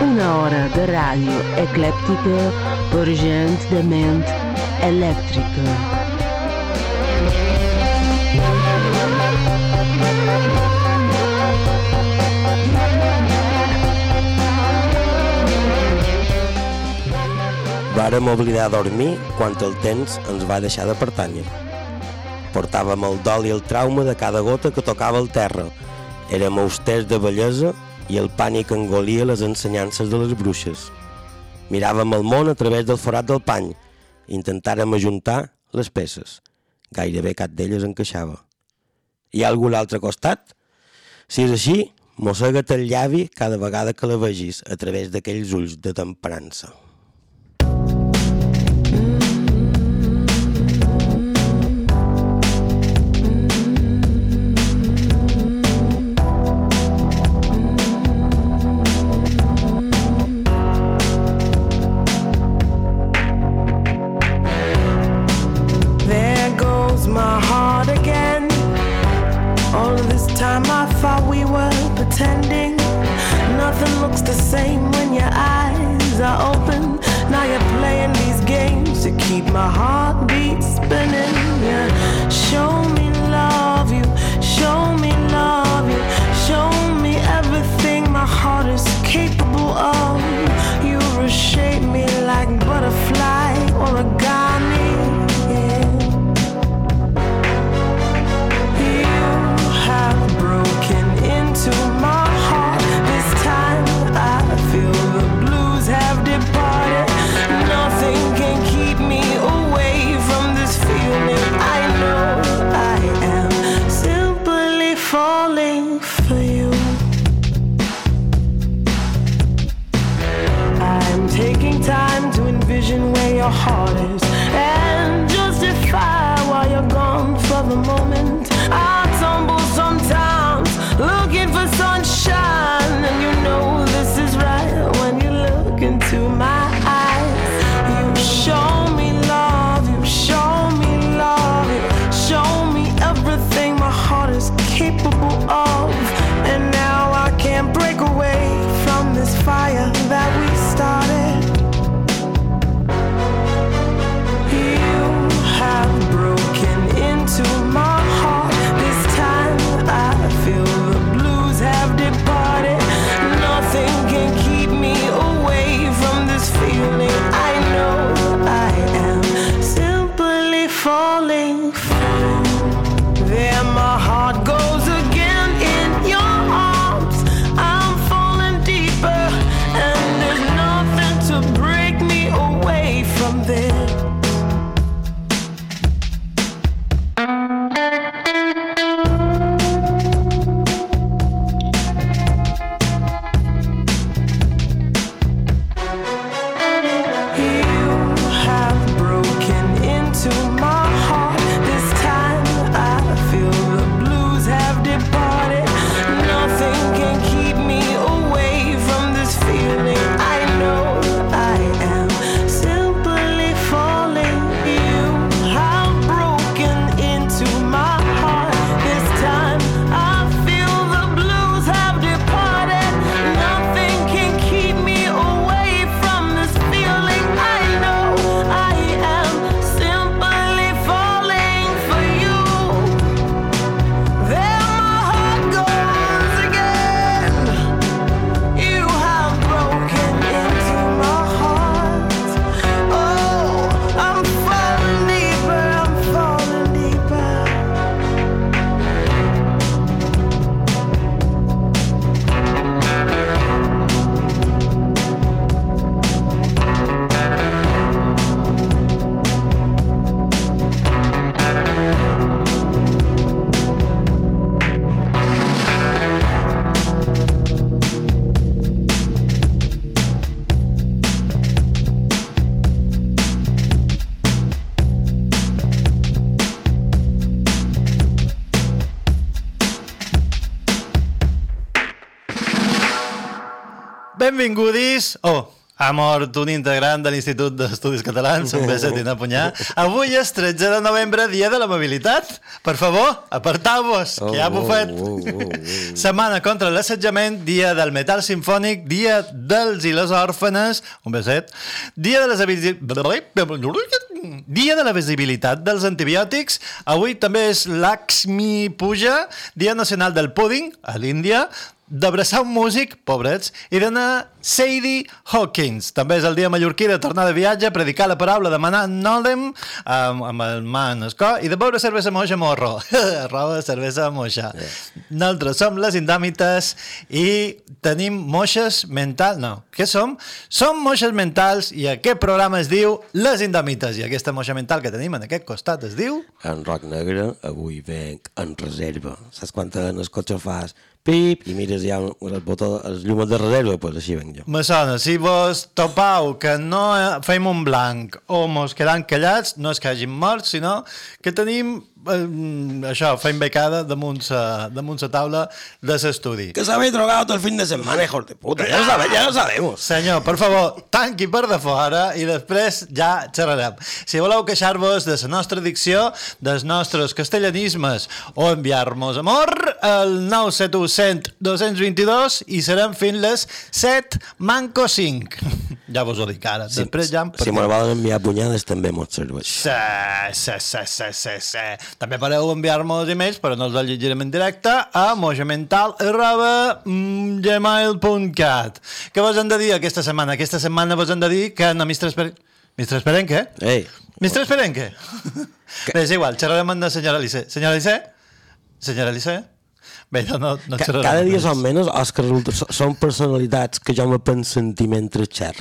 Una hora de ràdio eclèptica per gent de ment elèctrica. Vàrem oblidar dormir quan el temps ens va deixar de pertànyer. Portàvem el dol i el trauma de cada gota que tocava el terra. Érem austers de bellesa i el pànic engolia les ensenyances de les bruixes. Miràvem el món a través del forat del pany. Intentàrem ajuntar les peces. Gairebé cap d'elles encaixava. Hi ha algú a l'altre costat? Si és així, mossega't el llavi cada vegada que la vegis a través d'aquells ulls de temperança. Falling. There my heart goes Benvingudis... Oh, ha mort un integrant de l'Institut d'Estudis Catalans, un beset i una punyà. Avui és 13 de novembre, dia de l'amabilitat. Per favor, apartau-vos, que ha bufet. Oh, oh, oh, oh. Setmana contra l'assetjament, dia del metal sinfònic, dia dels i les òrfanes, un beset, dia de les Dia de la visibilitat dels antibiòtics. Avui també és l'Axmi Puja, Dia Nacional del Pudding, a l'Índia, d'abraçar un músic, pobrets, i d'anar Sadie Hawkins. També és el dia mallorquí de tornar de viatge, predicar la paraula, demanar nòlem amb, amb el man escó i de beure cervesa moja morro. Roba cervesa moja. Nosaltres som les indòmites i tenim moixes mentals. No, què som? Som moixes mentals i aquest programa es diu Les Indòmites i aquesta moixa mental que tenim en aquest costat es diu... En rock negre, avui venc en reserva. Saps quan en el cotxe fas pip i mires ja el botó, els llums de reserva, doncs pues així venc jo. Me sona, si vos topau que no fem un blanc o mos quedam callats, no és que hagin mort, sinó que tenim això, fem becada damunt sa, damunt sa taula de l'estudi. Que s'habéis drogado todo el fin de semana, hijos de puta. Ya lo, sabe, ya lo sabemos. Senyor, per favor, tanqui per de fora i després ja xerrarem. Si voleu queixar-vos de la nostra dicció, dels nostres castellanismes o enviar-nos amor, el 97100 222 i serem fins les 7 manco 5. ja vos ho dic ara. Després ja... Si me'l volen enviar punyades, també mos serveix. Sí, sí, sí, sí, sí. També podeu enviar-nos emails, però no els llegirem en directe, a mojamental arroba mm, gmail.cat. Què vos han de dir aquesta setmana? Aquesta setmana vos han de dir que no, Mistre Esper... Mistre Esperenque? Ei, Mistre Esperenque? Bé, és igual, xerrarem amb la senyora Alice. Senyora Alice? Senyora Alice? Bé, no, no, no ca cada dia amb són menys els que resulta, són personalitats que jo me penso mentre xer.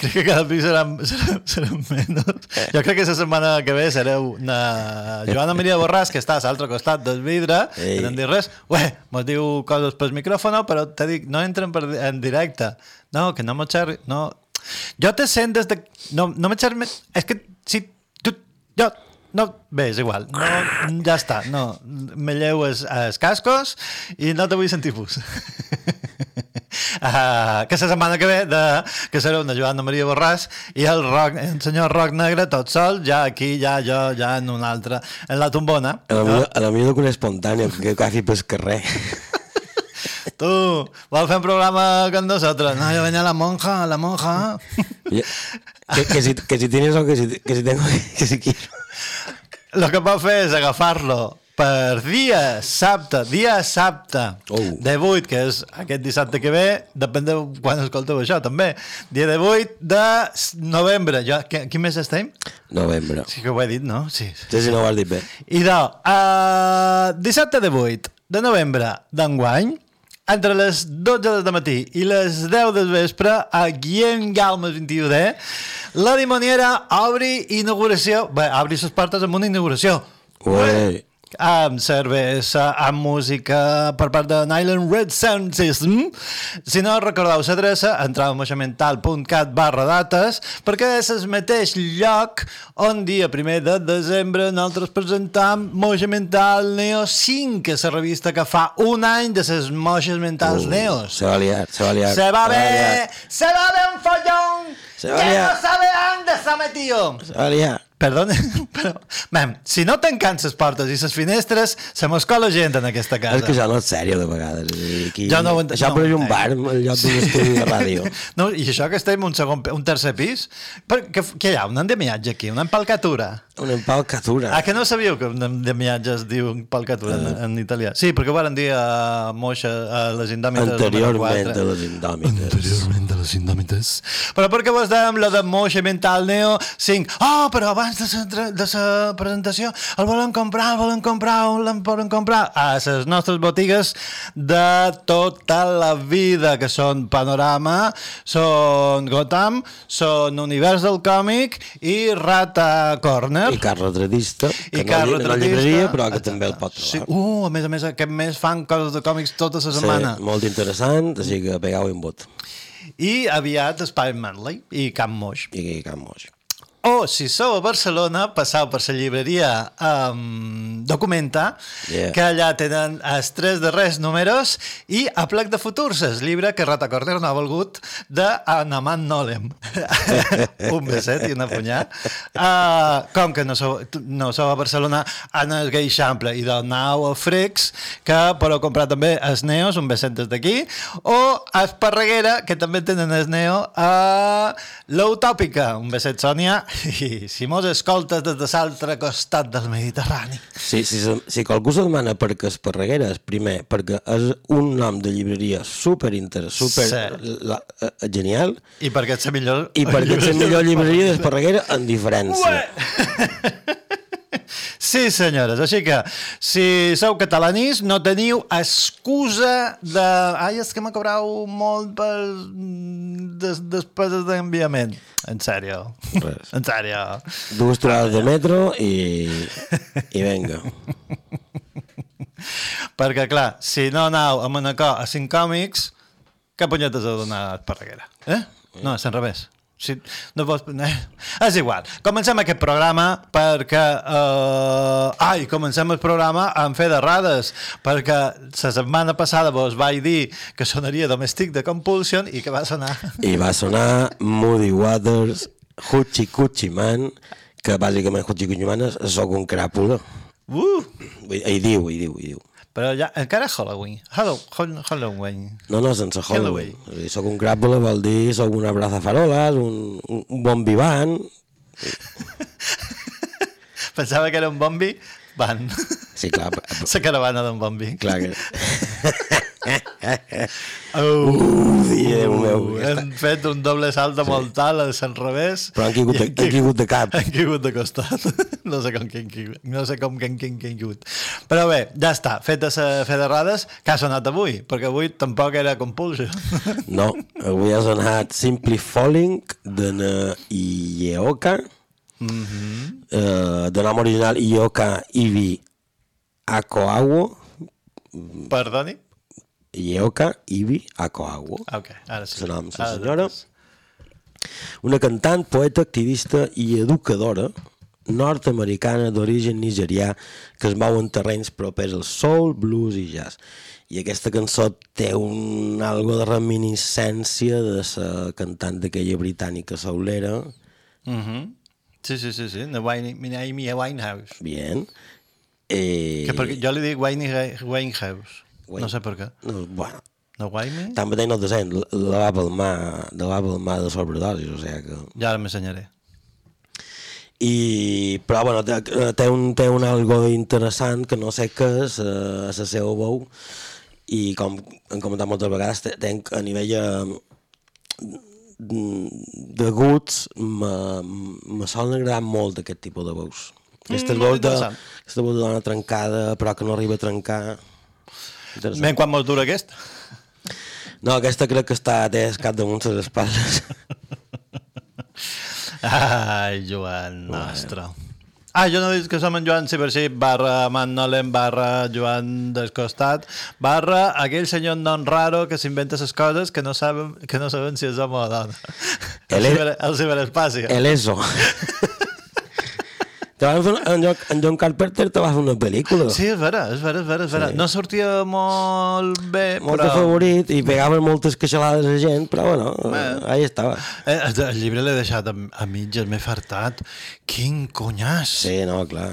Crec que cada dia seran, seran, seran menys. Jo crec que la setmana que ve sereu una Joana Maria Borràs, que està a l'altre costat del vidre, Ei. que no diu res. Ué, mos diu coses pel micròfon, però te dic, no entren per, en directe. No, que no m'ho xerri... No. Jo te sent des de... No, no me xerri... És que si tu... Jo... No, bé, és igual. No, ja està. No, me lleu els, els cascos i no te vull sentir pus. Uh, que la setmana que ve de, que serà una Joana Maria Borràs i el, rock, el senyor Roc Negre tot sol, ja aquí, ja jo, ja en una altra, en la tombona. A la, millor, a la millor que un espontani, que quasi pel carrer. Tu, vols fer un programa con nosotros? No, yo venía la monja, la monja. Ja- que, que, si, que si tienes o que si, que si tengo, que si quiero. Lo que pot fer és agafar-lo per dia sabte, dia sabte Oh. de 8, que és aquest dissabte que ve, depèn de quan escolteu això, també. Dia de 8 de novembre. Jo, que- quin mes estem? Novembre. Sí que ho he dit, no? Sí. Sí, si no ho has dit bé. Idò, uh, dissabte de 8 de novembre d'enguany, entre les 12 de matí i les 10 del vespre, a Guillem Galmes 21D, la dimoniera obri inauguració, bé, obri les portes amb una inauguració. Ué. Amb cervesa, amb música per part de Nylon Red Sound System. Si no recordeu l'adreça, entreu a moixamental.cat barra dates, perquè és el mateix lloc on dia primer de desembre nosaltres presentam Moixa Mental Neo 5, que és la revista que fa un any de les moixes mentals neos. Se va liar, se va liar. Se va ver, se va ver un follón Se va que liar. no sabe dónde está metido. Se va liar. Perdona, però... Mem, si no tancant les portes i les finestres, se m'escola gent en aquesta casa. És que això no és sèrio de vegades. És Aquí, Jo no ho ent- això no, pareix un eh. bar, en lloc d'un estudi de ràdio. No, I això que estem un, segon, un tercer pis? Per, què, què hi ha? Un endemiatge aquí? Una empalcatura? Una empalcatura. Ah, que no sabíeu que un endemiatge es diu empalcatura en, en italià? Sí, perquè ho van dir a Moixa, a les indòmites Anteriorment a les indòmites. Anteriorment a les indòmites. Però per què vos dèiem la de Moixa Mental Neo 5? Oh, però abans de la, de la presentació el volen comprar, el volen comprar, el volen comprar a les nostres botigues de tota la vida, que són Panorama, són Gotham, són Univers del Còmic i Rata Corner. I car retratista, que I no, car lli- no llibreria, però que també el pot Sí, trobar. uh, a més a més, aquest mes fan coses de còmics tota la setmana. Sí, molt interessant, així que pegau un vot. I aviat Spider Manley i Camp Moix. I Can Moix. O, si sou a Barcelona, passau per la llibreria um, Documenta, Yeah. que allà tenen els tres darrers números i a plec de futurs, el llibre que Rata Corder no ha volgut d'Anaman Nolem. Un beset i una punyà. Uh, com que no sou, no sou a Barcelona, en el Geixample i del Nau a Frex, que podeu comprar també els Neos, un beset des d'aquí, o a Esparreguera, que també tenen el Neo, a l'Utòpica, un beset Sònia, i si mos escoltes des de l'altre costat del Mediterrani. Si, si, se- si qualcú se demana per què Esparreguera és primer, perquè és un nom de llibreria super interessant, super Sí. la, eh, genial, I perquè ets la millor... i perquè és la millor llibreria d'Esparreguera en diferència. Sí, senyores. Així que, si sou catalanís, no teniu excusa de... Ai, és que m'ha cobrat molt per des, despeses d'enviament. En sèrio. Res. En sèrio. Dues torades de metro i, i venga. Perquè, clar, si no anau a Manacor a cinc còmics, què punyetes heu d'anar a Esparreguera? Eh? No, és al revés. Si no vols... És igual. Comencem aquest programa perquè... Eh... Ai, comencem el programa amb fer d'errades, perquè la setmana passada vos vaig dir que sonaria Domestic de Compulsion i que va sonar... I va sonar Moody Waters, Hoochie Coochie Man, que bàsicament Hoochie Coochie Man és, soc un cràpula. Uh! Dir, Hi diu, hi diu, hi diu. Però ja, encara Halloween. Hello, Hall- Halloween. No, no, sense Halloween. Dir, Soc un cràpula vol dir soc una brazafaroles, un, un, un bon vivant. Pensava que era un bombi. Van. Sí, clar, La caravana d'un bombi. clar que... Oh, Déu meu, hem fet un doble salt de molt alt al al revés. Però han caigut de- I han caigut de cap. Han caigut de costat. No sé com que han caigut. No sé com que han han caigut. Però bé, ja està. Fetes a fer d'errades, que ha sonat avui, perquè avui tampoc era compulsió. No, avui ha sonat Simply Falling de na Ieoka, mm -hmm. uh, de nom original Ioka Ibi Akoawo, Perdoni? Ioka Ibi Akoawo, Ah, Ok, ara sí. el nom de la senyora, una cantant, poeta, activista i educadora nord-americana d'origen nigerià que es mou en terrenys propers al soul, blues i jazz. I aquesta cançó té un algo de reminiscència de la cantant d'aquella britànica soulera, Mhm. Sí, sí, sí, sí. De Wine, Amy Winehouse. bien, eh, Que perquè jo li dic Wine, Winehouse. No sé per què. no, bueno, No Wine? tanmateix no te sent, la va palmar, la va palmar de sobredosis, o sigui que... Ja ara m'ensenyaré. I, però bueno, té, té, un, té un algo interessant que no sé què és eh, a la seva veu i com hem comentat moltes vegades té a nivell eh, de guts me, me solen agradar molt aquest tipus de veus aquestes Mm, veus de, aquesta veu de dona trencada però que no arriba a trencar. Ben, quan mos dura aquest? no, aquesta crec que està té el cap damunt les espatlles Ai, Joan, nostre. Ah, jo no dic que som en Joan Cibercí, barra Mannolen, barra Joan Descostat, barra aquell senyor non raro que s'inventa les coses que no saben, que no saben si és home o dona. El, El- ciber, el ciberespaci. el eso te van fer, en, John, en John Carpenter te va fer una pel·lícula Sí, és vera, és vera, és vera, és vera. Sí. No sortia molt bé, molt però... de favorit i pegaven moltes queixalades a gent, però bueno, Bé. ahí estava. Eh, el llibre l'he deixat a, a mitges, m'he fartat. Quin conyàs! Sí, no, clar.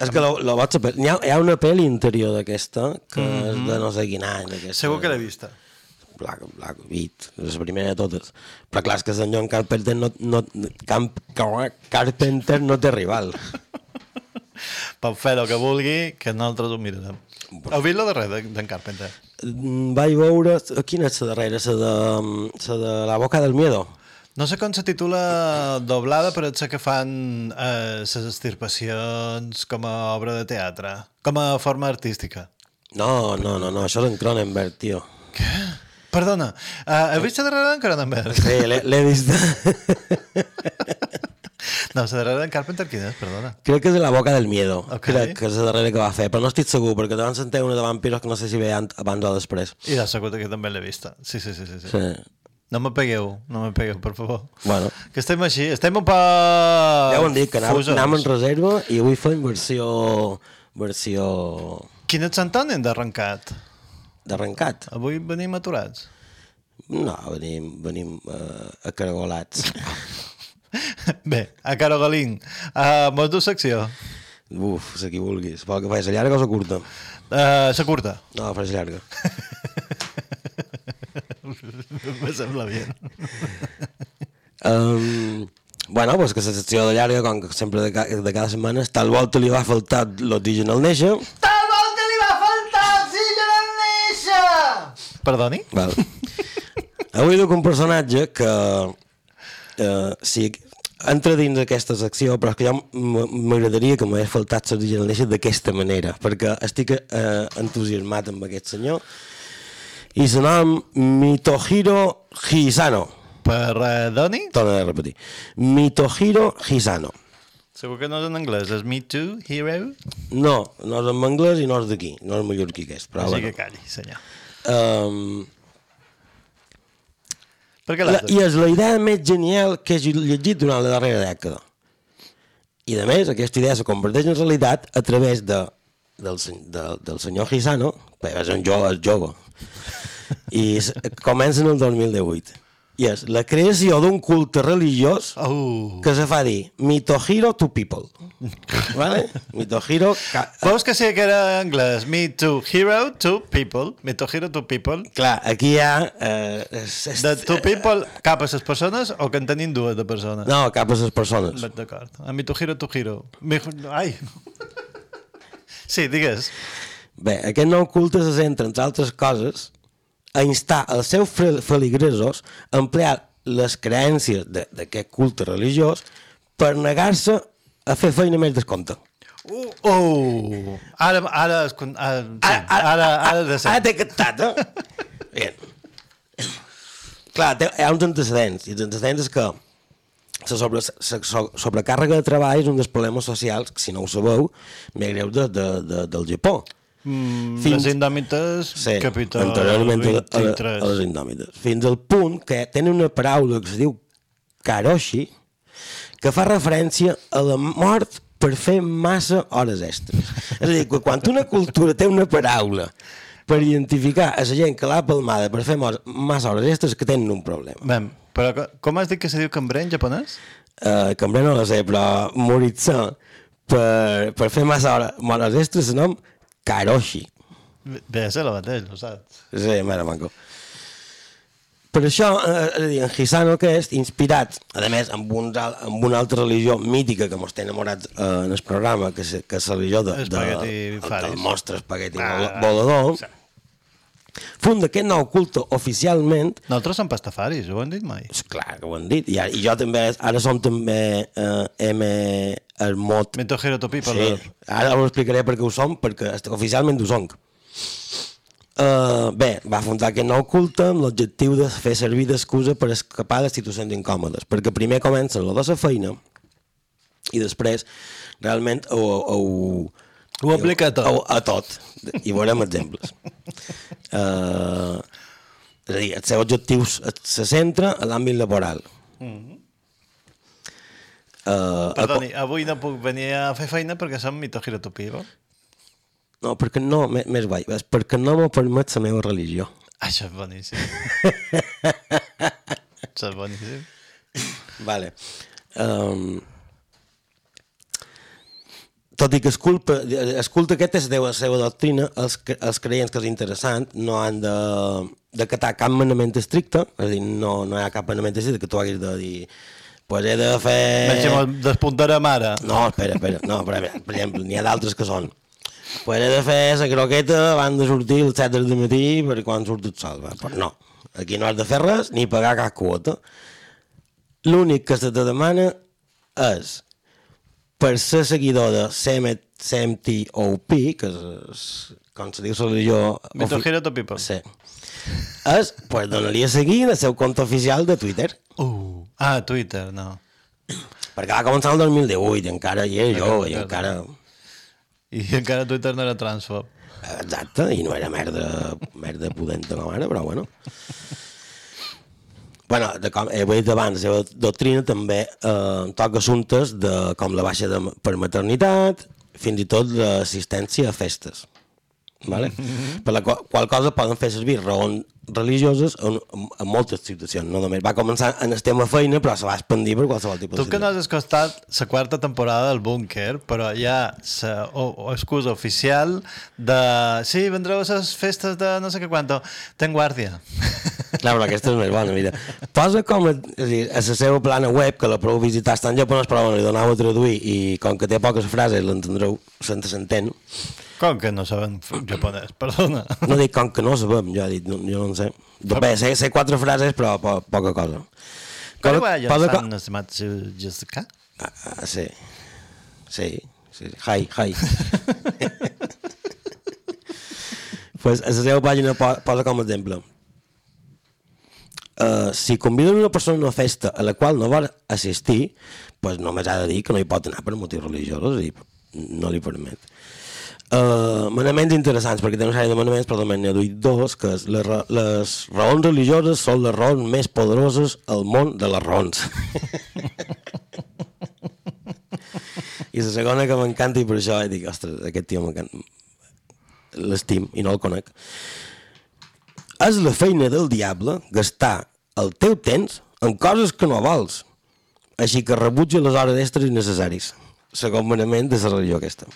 És que lo, lo vaig. Hi ha, hi ha una pel·li interior d'aquesta que mm -hmm. és de no sé quin any. Segur que l'he vista. Black Beat, és la primera de totes. Però clar, és que John Carpenter no, no, Camp, Carpenter no té rival. Pot fer el que vulgui, que nosaltres ho mirarem. Heu vist la darrera d'en Carpenter? Mm, Vaig veure... Quina és la darrera? La de, la de La boca del miedo. No sé com se titula doblada, però sé que fan eh, les estirpacions com a obra de teatre, com a forma artística. No, no, no, no, això és en Cronenberg, tio. Perdona, uh, la darrera d'en Cronenberg? Sí, l'he vist. No, la darrera d'en Carpenter quina és? Perdona. Crec que és de la boca del miedo. Ok. Crec que és la darrera que va fer, però no estic segur, perquè te van sentir una de vampiros que no sé si veien abans o després. I de segur que també l'he vista. Sí, sí, sí. sí, sí. Sí. No me pegueu, no me pegueu, per favor. Bueno, Que estem així, estem un poc... ja ho hem dit, que fusos. anem en reserva i avui fem versió... versió Quin et Sant Toni d'arrencat? D'arrencat. Avui venim aturats. No, venim, venim uh, acaragolats. Bé, a Caragolín, uh, mos du secció. Uf, la qui vulguis. Vol que faci llarga o la curta? Uh, la curta. No, faci llarga. Me sembla bé. Um, bueno, pues que la secció de llarga, com que sempre de, ca de cada setmana, tal volta li va faltar l'oxigen al néixer. Tal Perdoni? Val. Avui duc un personatge que eh, sí, entra dins aquesta secció, però és que jo m'agradaria que m'hagués faltat l'origen al néixer d'aquesta manera, perquè estic eh, entusiasmat amb aquest senyor. I el nom Mitohiro Hisano. Per uh, Doni? Torno a repetir. Mitohiro Hisano. Segur que no és en anglès, és Me Too, Hero? No, no és en anglès i no és d'aquí, no és mallorquí aquest, però Així bueno. que calli, senyor. Um, Per què la? I és la idea més genial que he llegit durant la darrera dècada. I a més, aquesta idea se converteix en realitat a través de, del, de, del senyor Hisano, que és un jove, és jove, i comença en el 2018. I és la creació d'un culte religiós Oh. que se fa dir Mitohiro to people. vale? Mitohiro... Veus que sí que era anglès? Hero to People. Hero to People. Clar, aquí hi ha... Eh, és, és, De to people cap a les persones o que en tenim dues de persones? No, cap a les persones. D'acord. A mi to hero Ai. Sí, digues. Bé, aquest nou culte se centra, entre altres coses, a instar els seus fe- feligresos a emplear les creences de- d'aquest culte religiós per negar-se a fer feina més descompte. Uh, oh! Ara, ara, es ara, sí, ara, ara, de. Ara t'he captat, eh? Bien. Clar, hi ha uns antecedents, i els antecedents és que la sobre, la sobrecàrrega de treball és un dels problemes socials, que si no ho sabeu, més greus de, de, de, del Japó. Mm, fins- Les indòmites, Sí, capítol anteriorment a, a, 23. a les indòmites. Fins al punt que tenen una paraula que es diu karoshi, que fa referència a la mort per fer massa hores extres. És a dir, que quan una cultura té una paraula per identificar a la gent que l'ha palmada per fer massa hores extres, que tenen un problema. Bé, però co- com has dit que se diu cambrer en japonès? Uh, cambrer no la sé, però morir-se per, per fer massa hores, hores extres se nom karoshi. Bé, és el mateix, ho saps. Sí, mare manco. Per això, eh, és dir, en Hisano aquest, inspirat, a més, amb, un, amb una altra religió mítica que mos té enamorats eh, en el programa, que és, que és la religió de, de, el, del monstre espagueti Ah, volador, sí. funda aquest nou culte oficialment Nosaltres som pastafaris, ho hem dit mai. és clar que ho han dit, i, ara, i jo també, ara som també eh, M. el mot Me to hero to people. Sí, ara ho explicaré perquè ho som, perquè oficialment ho som. Uh, bé, va fundar aquest nou culte amb l'objectiu de fer servir d'excusa per escapar de situacions incòmodes, perquè primer comença lo de la feina i després realment ho, ho, Ho aplica a tot. ho- a tot, i veurem exemples. Uh, és a dir, el seu objectiu se centra en l'àmbit laboral. Uh, Perdoni, avui no puc venir a fer feina perquè som me to hero to people. No, perquè no, més, més guai, és perquè no m'ho permet la meva religió. Això és boníssim. Això és boníssim. Vale. Um, tot i que es culpa, es culte aquest és deu a la seva doctrina, els, els creients que és interessant no han de, de catar cap manament estricte, és a dir, no, no hi ha cap manament estricte que tu haguis de dir pues he de fer... Veig despuntarem ara. No, espera, espera. No, per, per exemple, n'hi ha d'altres que són. Pues he de fer la croqueta abans de sortir el 7 del matí per quan surt el sol. Va? Pues no, aquí no has de fer res ni pagar cap quota. L'únic que se te demana és per ser seguidor de CM, CMTOP, que és, com se diu la religió... Me to people. Sí. És, pues, donar-li a seguir el seu compte oficial de Twitter. Uh. Ah, Twitter, no. Perquè va començar el 2018 i encara hi era jo, i encara... I encara Twitter no era transfob. Exacte, i no era merda, merda pudenta com ara, però bueno. bueno, de com he dit abans, la seva doctrina també eh, toca assumptes de, com la baixa de, per maternitat, fins i tot l'assistència a festes. Vale? Per la qual, qual cosa poden fer servir raons religioses en, en, moltes situacions. No només va començar en el tema feina, però se va expandir per qualsevol tipus Tu de que no has escoltat la quarta temporada del Búnquer, però hi ha la excusa oficial de... Sí, vendreu a les festes de no sé què quanto. Ten guàrdia. Clar, però aquesta és més bona, mira. Posa com a, és a, dir, a la seva plana web, que la prou visitar està en japonès, però bueno, li donau a traduir i com que té poques frases l'entendreu, se'n s'entén. Com que no saben f- japonès? Perdona. No dic com que no sabem, jo, he dit, no, jo no en sé. Bé, sé, sé quatre frases, però po, poca cosa. Com Cosa- va, posa jo co- estimat Jessica? Ah, ah, sí. Sí, sí. Hi, hi. pues a la seva pàgina po- posa com a exemple. Uh, si conviden una persona a una festa a la qual no vol assistir, pues només ha de dir que no hi pot anar per motius religiosos i no li permet. Uh, manaments interessants, perquè té una sèrie de manaments, però també n'he duit dos, que és les, ra- les raons religioses són les raons més poderoses al món de les raons. I la segona que m'encanta i per això dic, ostres, aquest tio m'encanta. L'estim i no el conec. És la feina del diable gastar el teu temps en coses que no vols. Així que rebutja les hores extres innecessaris. Segon manament de la religió aquesta.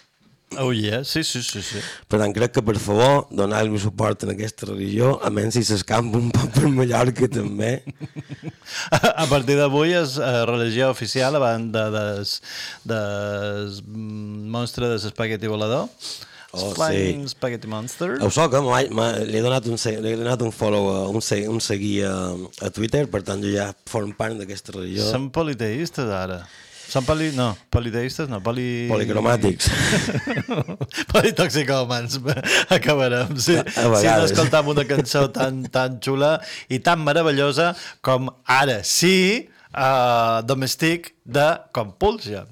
Oh yeah, sí, sí, sí, sí. Per tant, crec que, per favor, donar-li suport en aquesta religió, a menys si s'escampa un poc per Mallorca, també. A partir d'avui és eh, religió oficial abans de, des, des mm, monstre de l'espaghetti volador. Oh, Flying sí. Spaghetti Monster. Ho soc, eh? li he donat un, li he donat un follow, a, un, se, un seguir a, a Twitter, per tant, jo ja form part d'aquesta religió. Són politeistes ara. Són poli... No, politeistes no, poli... Policromàtics. Politoxicòmans. Acabarem. Sí, A- si no escoltam una cançó tan, tan xula i tan meravellosa com ara sí, uh, Domestic de Compulsion.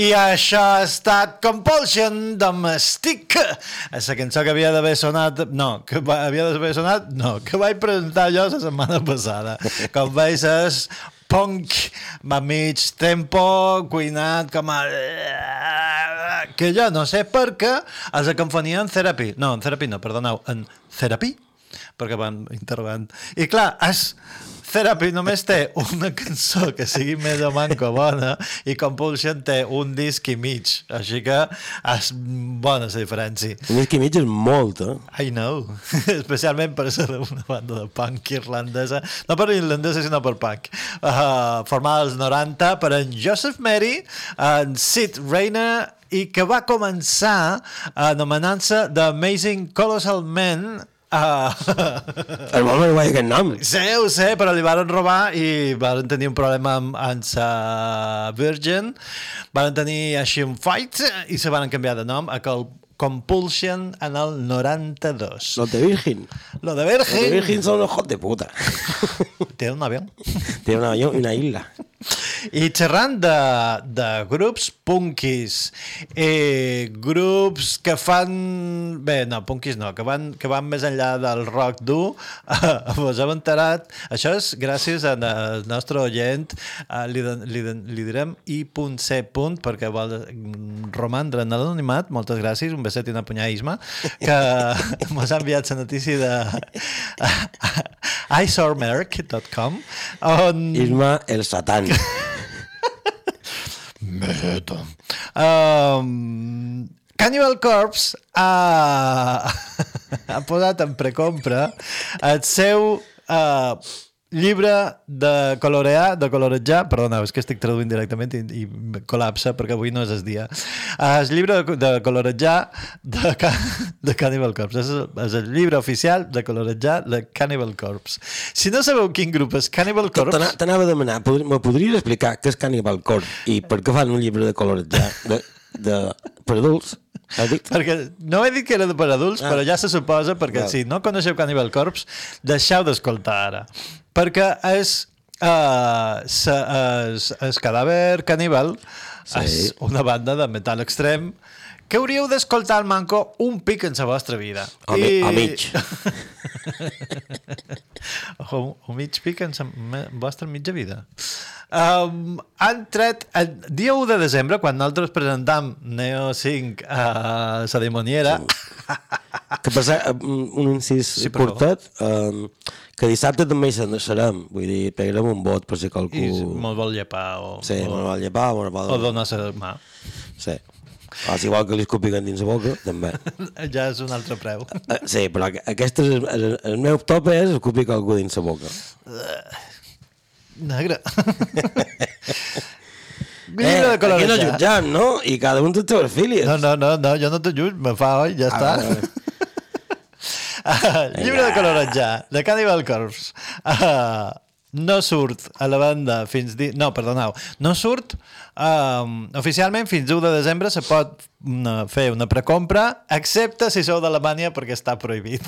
I això ha estat Compulsion de Mystic. La cançó que havia d'haver sonat... No, que va- havia d'haver sonat... No, que vaig presentar jo la setmana passada. Com veus, és punk a mig tempo, cuinat com a... Que jo no sé per què els aconfonia en Therapy. No, en Therapy no, perdoneu, en Therapy? Perquè van interrogant. I clar, és... Therapy només té una cançó que sigui més o manco bona i Compulsion té un disc i mig. Així que és bona la diferència. Un disc i mig és molt, eh? I know. Especialment per ser una banda de punk irlandesa. No per irlandesa, sinó per punk. Uh, formada als 90 per en Joseph Mary, en Sid Rayner, i que va començar anomenant-se The Amazing Colossal Men Uh, El vol no aquest nom. sé, ho sé, però li varen robar i varen tenir un problema amb, amb sa Virgin, varen tenir així un fight i se van canviar de nom a Col Compulsion en el 92. Los de Virgin. Lo de Los de Virgin, Virgin son los hijos de puta. té un avió. Tiene un avión y una isla. I xerrant de, de grups punkis, eh, grups que fan... Bé, no, punkis no, que van, que van més enllà del rock dur, eh, vos hem enterat. Això és gràcies al nostre oient, eh, li, li, li direm i.c. perquè vol romandre en l'anonimat, moltes gràcies, un beset i una punyaisme, que mos ha enviat la notícia de isormerc.com on... Isma el Satán. Meta. Um, Cannibal Corpse ha, ha posat en precompra el seu uh, llibre de colorear, de colorejar, perdona, és que estic traduint directament i, i col·lapsa perquè avui no és el dia. Uh, el llibre de, de colorejar de, Ca- de Cannibal Corpse. És, el- és el llibre oficial de colorejar de Cannibal Corpse. Si no sabeu quin grup és Cannibal Corpse... T'ana- T'anava a demanar, me podries explicar què és Cannibal Corpse i per què fan un llibre de colorejar de, de, per adults? Perquè no he dit que era per adults, Ah. però ja se suposa, perquè Val. si no coneixeu Cannibal Corpse, deixeu d'escoltar ara. perquè és uh, sa, és, és cadàver caníbal Sí. és una banda de metal extrem que hauríeu d'escoltar al manco un pic en la vostra vida. O mi- o mig. o, o mig pic en la vostra mitja vida. Um, han tret el dia 1 de desembre, quan nosaltres presentam Neo 5 a la dimoniera, Que cert, un incís Sí, curtet, um, que dissabte també hi serem, vull dir, pegarem un vot per si qualcú... i me'l vol llepar o, Sí, o, me'l vol llepar, me'l vol... o donar la mà. Sí. O si vol que li escopiguen dins la boca, també. ja és un altre preu. Eh, Sí, però aqu- aquest és el, el, meu top és escopir qualcú dins la boca. Negre. Eh, Llibre de aquí no jutjant, no? I cada un té les filies. No, no, no, no, jo no te jutjo, me fa oi, ja està. vale. Ah, llibre de colorejar, de Cannibal Corpse. Ah, no surt a la banda fins... Di... No, perdoneu. No surt um, oficialment fins 1 de desembre se pot una, fer una precompra, excepte si sou d'Alemanya perquè està prohibit.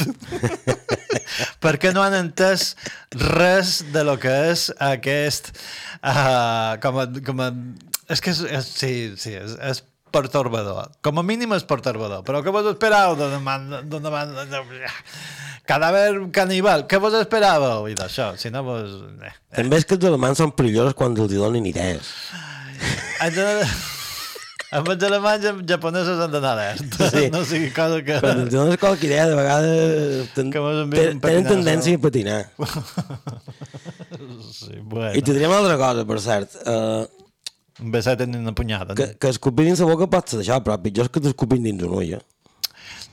perquè no han entès res de lo que és aquest... Uh, com a, com a, és que és, és, sí, sí, és, és pertorbador. Com a mínim és pertorbador. Però què vos esperàveu d'una banda... d'una banda de... Cadàver caníbal, què vos esperàveu? I d'això, si no vos... Eh. També és que els alemans són perillosos quan els hi donen idees. De- Amb els alemanys i japonesos han d'anar alerta. Sí. No sigui cosa que... Quan els dones qualque idea, de vegades ten, ten, tenen tendència a patinar. Sí, bueno. I te direm una altra cosa, per cert. Uh, Un beset en una punyada. que, que escopir dins la boca pot ser això, però pitjor és que t'escopin dins un ull, eh?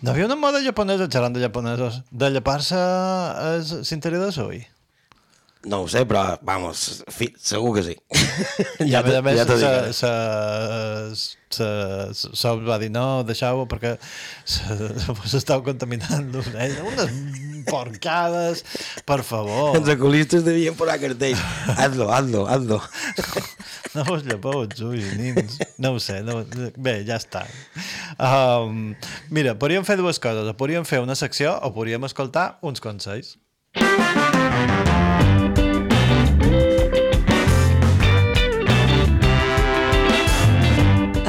No havia una moda japonesa, xerrant de japonesos, de llepar-se l'interior de l'ull. No ho sé, però, vamos, fi, segur que sí. I a més a més, ja t'ho se, se, se, se, se va dir no, deixau-ho perquè se, vos estàu contaminant eh, unes porcades, per favor. Els oculistes devien posar cartells. Hazlo, hazlo, hazlo. No vos llepeu els ulls, nins. No ho sé. No, bé, ja està. Um, mira, podríem fer dues coses. O podríem fer una secció o podríem escoltar uns consells.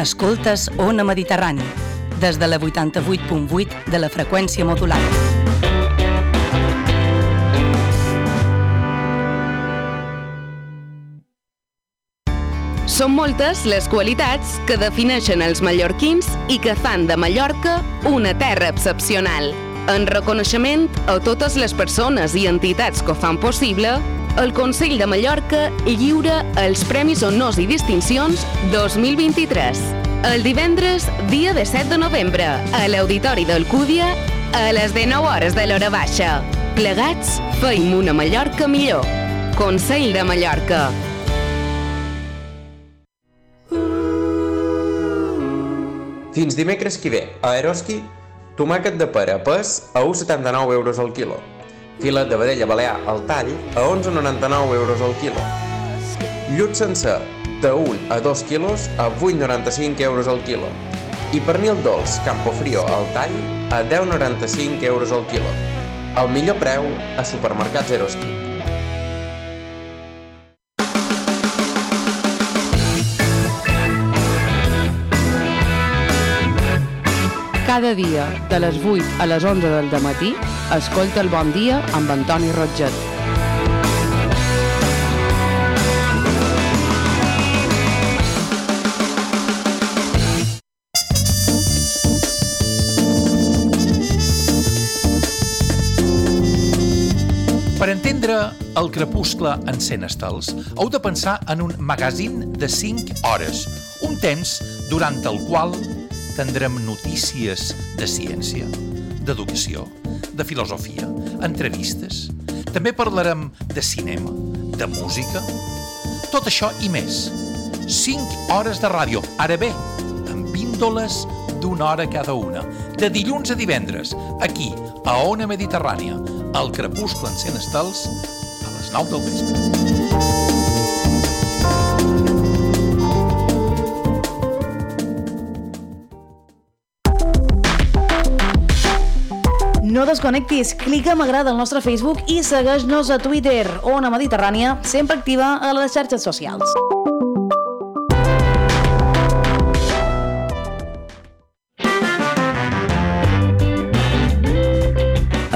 Escoltes Ona Mediterrani, des de la 88.8 de la freqüència modulada. Són moltes les qualitats que defineixen els mallorquins i que fan de Mallorca una terra excepcional. En reconeixement a totes les persones i entitats que ho fan possible, el Consell de Mallorca lliura els Premis Honors i Distincions 2023. El divendres, dia de 7 de novembre, a l'Auditori d'Alcúdia, a les 19 hores de l'hora baixa. Plegats, feim una Mallorca millor. Consell de Mallorca. Fins dimecres que ve, a Eroski, tomàquet de pera pes a 1,79 euros al quilo. Filet de vedella balear al tall a 11,99 euros al quilo. Llut sencer de 1 a 2 quilos a 8,95 euros al quilo. I pernil dolç Campofrio al tall a 10,95 euros al quilo. El millor preu a supermercats Eroski. Cada dia, de les 8 a les 11 del matí, escolta el Bon Dia amb Antoni Rotget. Per entendre el crepuscle en 100 estels, heu de pensar en un magazín de 5 hores, un temps durant el qual tindrem notícies de ciència, d'educació, de filosofia, entrevistes. També parlarem de cinema, de música, tot això i més. 5 hores de ràdio, ara bé, amb píndoles d'una hora cada una, de dilluns a divendres, aquí, a Ona Mediterrània, al crepuscle en 100 estels, a les 9 del vespre. No desconnectis, clica m'agrada al nostre Facebook i segueix-nos a Twitter, Ona Mediterrània, sempre activa a les xarxes socials.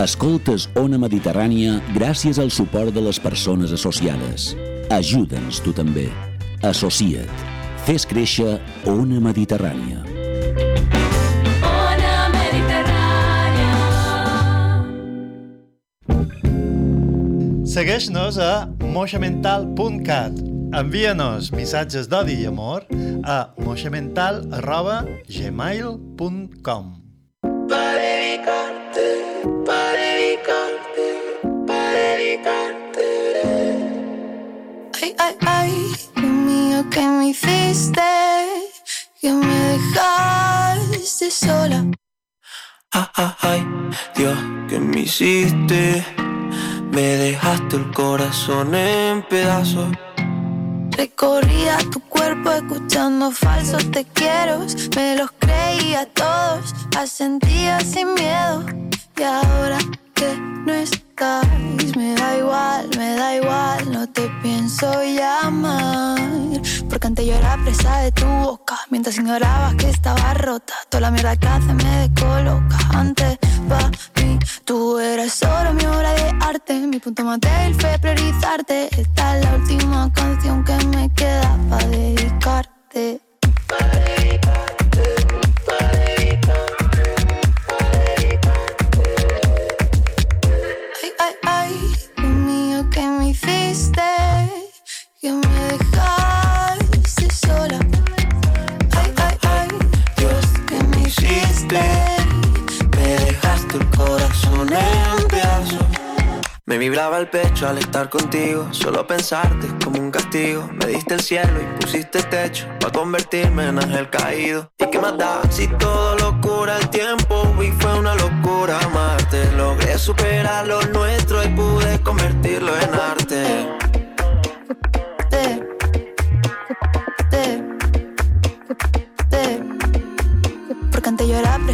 Escoltes Ona Mediterrània gràcies al suport de les persones associades. Ajuda'ns tu també. Associa't. Fes créixer Ona Mediterrània. Segueix-nos a moixamental.cat. Envia-nos missatges d'odi i amor a moixamental.gmail.com Para dedicarte, para dedicarte, para dedicarte. Ay, ay, ay, Dios mío, ¿qué me hiciste? Que me dejaste sola. Ah, ah, ay, Dios, ¿qué me hiciste? Me dejaste el corazón en pedazos. Recorría tu cuerpo escuchando falsos te quiero. Me los creía todos, asentía sin miedo. Y ahora que no estás, me da igual, me da igual, no te pienso llamar. Porque antes yo era presa de tu boca, mientras ignorabas que estaba rota. Toda la mierda que hace me descoloca. Antes, pa' tú eras solo mi obra de arte. Mi punto más débil fue priorizarte. Esta es la última canción que me queda para dedicarte. Ay, Me vibraba el pecho al estar contigo. Solo pensarte es como un castigo. Me diste el cielo y pusiste techo para convertirme en ángel caído. ¿Y qué más si todo lo cura el tiempo? Y fue una locura amarte. Logré superar lo nuestro y pude convertirlo en arte.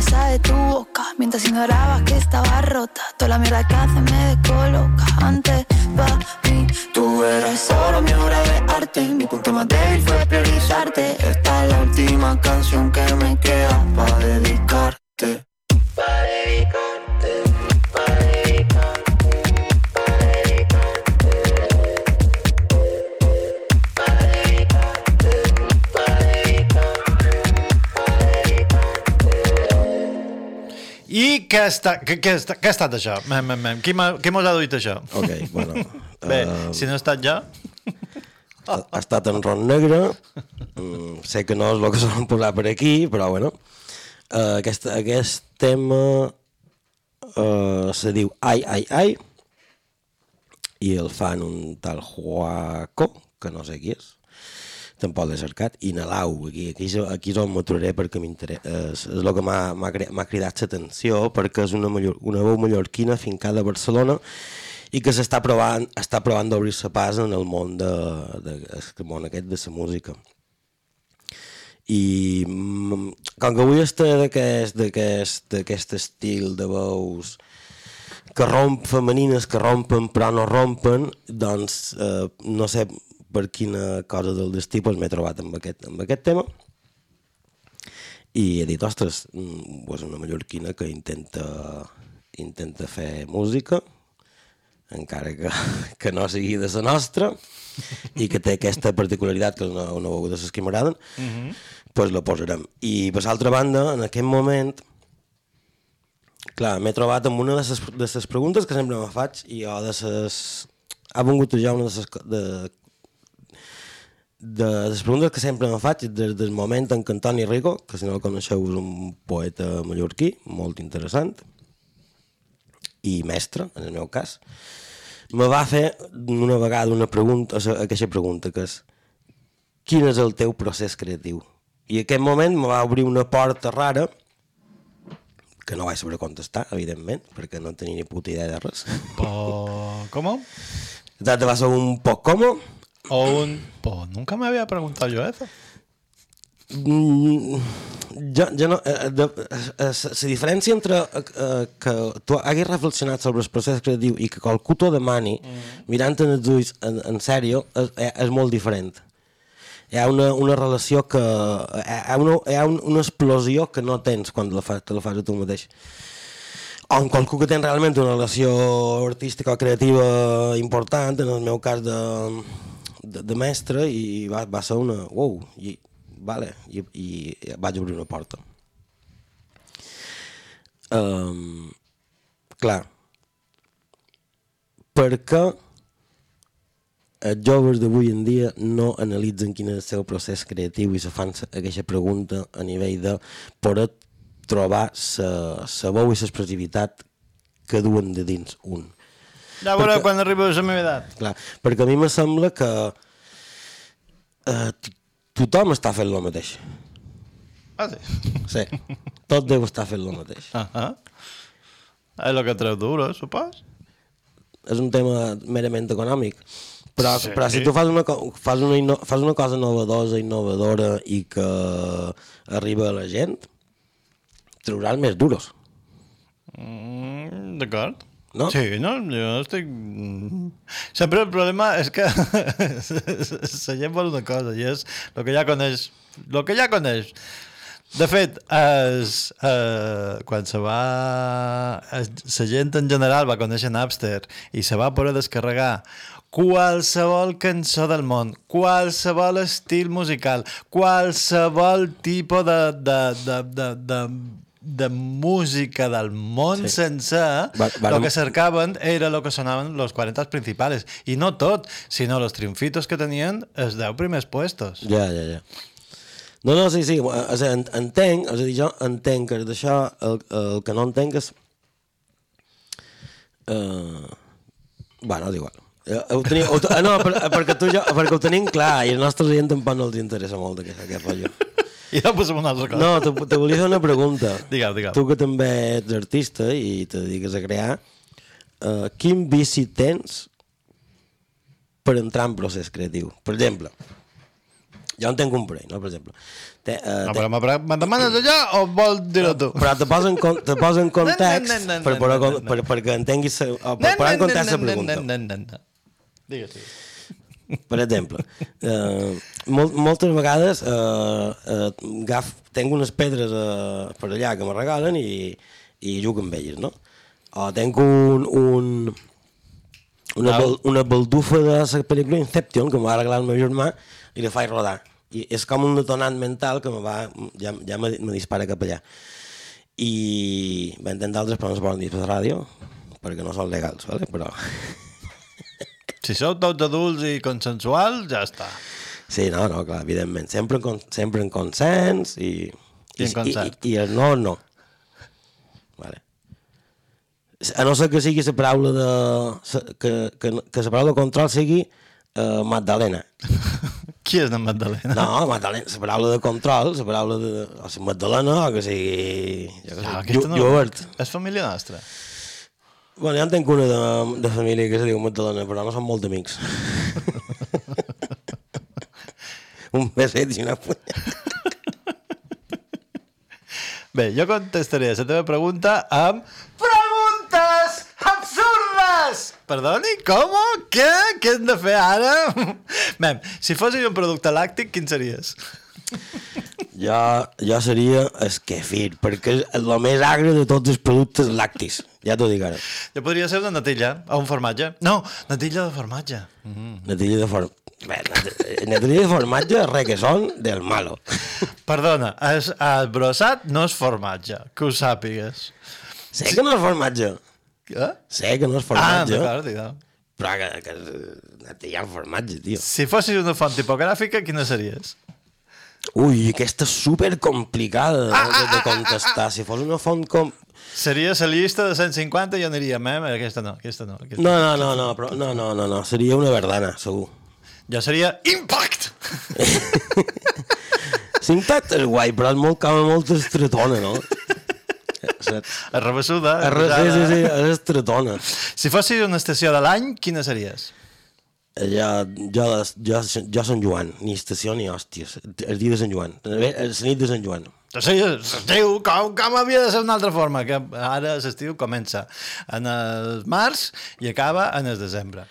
De tu boca Mientras ignorabas que estaba rota Toda la mierda que hace me descoloca Antes, pa' mí Tú eras solo mi obra de arte. Mi punto más débil fue priorizarte. Esta es la última canción que me queda para dedicarte. I què, està, què, què, està, què ha estat això? Mem, mem, mem. Qui, mos ha duit això? Ok, bueno. Bé, eh, si no ha estat jo... ha, ha estat en ron negre, mm, sé que no és el que solen posar per aquí, però bueno. Uh, aquest, aquest tema uh, se diu Ai, ai, ai, i el fan un tal Juaco, que no sé qui és, tampoc l'he cercat, i Nalau, aquí, aquí, aquí és on m'aturaré perquè m'interessa, és, és el que m'ha cridat l'atenció, perquè és una, mallor, una veu mallorquina fincada a Barcelona i que s'està provant, està provant d'obrir-se pas en el món, de, de, el món aquest de la música. I mm, com que avui està d'aquest estil de veus que romp femenines, que rompen però no rompen, doncs eh, no sé per quina cosa del destí doncs m'he trobat amb aquest, amb aquest tema i he dit, ostres, mm, és una mallorquina que intenta, intenta fer música, encara que, que no sigui de la nostra, i que té aquesta particularitat, que és una, una veu de les que m'agraden, mm -hmm. pues la posarem. I per l'altra banda, en aquest moment, clar, m'he trobat amb una de les, de les preguntes que sempre me faig, i jo de les... Ha vingut ja una de les, de, de les preguntes que sempre me faig des del moment en què Antoni Rico, que si no el coneixeu és un poeta mallorquí, molt interessant, i mestre, en el meu cas, me va fer una vegada una pregunta, aquesta pregunta, que és quin és el teu procés creatiu? I en aquest moment me va obrir una porta rara, que no vaig saber contestar, evidentment, perquè no tenia ni puta idea de res. Po... ¿Cómo? Entonces va ser un poc como, O un... Pues nunca me había preguntado yo eso. Mm, jo, jo no, eh, de, eh, la diferència entre eh, eh, que tu haguis reflexionat sobre el procés creatiu i que qualcú t'ho demani mm. mirant en els ulls en, en sèrio és, és, molt diferent hi ha una, una relació que hi ha, una, hi ha un, una explosió que no tens quan la fas, te la fas a tu mateix o amb qualcú que té realment una relació artística o creativa important, en el meu cas de, de, de mestre, i va, va ser una... Uau, i, vale, i, i vaig obrir una porta. Um, clar, per què els joves d'avui en dia no analitzen quin és el seu procés creatiu i se fan aquesta pregunta a nivell de poder trobar la veu i l'expressivitat que duen de dins un. Ja veureu Perquè- quan arribo a la meva edat. Clar, perquè a mi me sembla que eh, tothom està fent el mateix. Ah, sí. Sí, tot deu estar fent el mateix. Ah, ah. És el que treu duro, supos? És un tema merament econòmic. Però, Sí. però si tu fas una, fas, una, fas una cosa novedosa, innovadora i que arriba a la gent, trauràs més duros. Mm, D'acord. No? Sí, no, jo estic... Sempre el problema és que la gent vol una cosa i és el que ja coneix. El que ja coneix. De fet, es, eh, quan se va... La gent en general va conèixer Napster i se va poder descarregar qualsevol cançó del món, qualsevol estil musical, qualsevol tipus de, de, de, de, de, de música del món sí. sencer, Va- el vàrem- que cercaven era el que sonaven los 40 principals. I no tot, sinó los triunfitos que tenien els 10 primers puestos. Ja, ja, ja. No, no, sí, sí, o sigui, en- entenc, a dir, jo entenc que d'això el, el que no entenc és... Uh, bueno, és igual. Eh, Ho tenia, ho, ah, no, per, perquè, tu jo, perquè ho tenim clar i el nostre gent tampoc no els interessa molt aquest, aquest rotllo. I ja posem una altra cosa. No, te, te volia fer una pregunta. Digue'm, digue'm. Tu que també ets artista i te dediques a crear, uh, quin vici tens per entrar en procés creatiu? Per exemple, jo en tenc un parell, no? Per exemple, te, uh, No, però me, me demanes allò o vols dir-ho tu? però te poso en, con- te poso en context No, no, no, no, per, no, poder, no, con- no. per, perquè entenguis, sa- o per posar en context la pregunta. Digues, digues. Per exemple, eh, mol, moltes vegades eh, eh, gaf, tenc unes pedres eh, per allà que me regalen i, i jugo amb elles, no? O tenc un, un, una, bal, una baldufa de la pel·lícula Inception que me va regalar el meu germà i la faig rodar. I és com un detonant mental que me va, ja, ja me, me dispara cap allà. I vam tenir d'altres però no es poden dir per ràdio perquè no són legals, ¿vale? però... Si sou tots adults i consensuals, ja està. Sí, no, no, clar, evidentment. Sempre en, sempre en consens i... I en. I, i, i el no, no. Vale. A no ser que sigui la paraula de... que, que, que la paraula de control sigui uh, Magdalena. Qui és en Magdalena? No, Magdalena, la paraula de control, la paraula de... O sigui, Magdalena, o que sigui... Jo que no, aquesta no. És família nostra. Bueno, ja en tenc una de, de família que se diu Magdalena, però no són molt amics. Un beset i una punya. Bé, jo contestaré la teva pregunta amb preguntes absurdes! Perdoni, com? Què? Què hem de fer ara? Mem, si fossis un producte làctic, quin series? Jo, jo seria el kefir, perquè és el més agre de tots els productes lactis. Ja t'ho dic ara. Jo podria ser una natilla o un formatge. No, natilla de formatge. Mm. Natilla de formatge. Bé, nat- natilla de formatge, res que són del malo. Perdona, es, el brossat no és formatge, que ho sàpigues. Sé que no és formatge. Eh? Sé que no és Ah, formatge. d'acord, d'acord. però que, que natilla amb formatge, tio. Si fossis una font tipogràfica, quina series? Ui, aquesta és super complicada de, Ah, de, de contestar. Si fos una font com... Seria la llista de 150 i jo aniria, mem, aquesta no, aquesta no. Aquesta. No, no, no, no, però, no, no, no, no, seria una verdana, segur. Jo seria Impact! Cintat és guai, però és molt, com molt estretona, no? Saps? Arrabassuda. Arre, sí, sí, sí, és estretona. Si fossis una estació de l'any, quina series? Jo, jo, jo, jo Sant Joan, ni estació ni hòsties. El dia de Sant Joan, la nit de Sant Joan. L'estiu, com, com havia de ser d'una altra forma? Que ara l'estiu comença en el març i acaba en el desembre.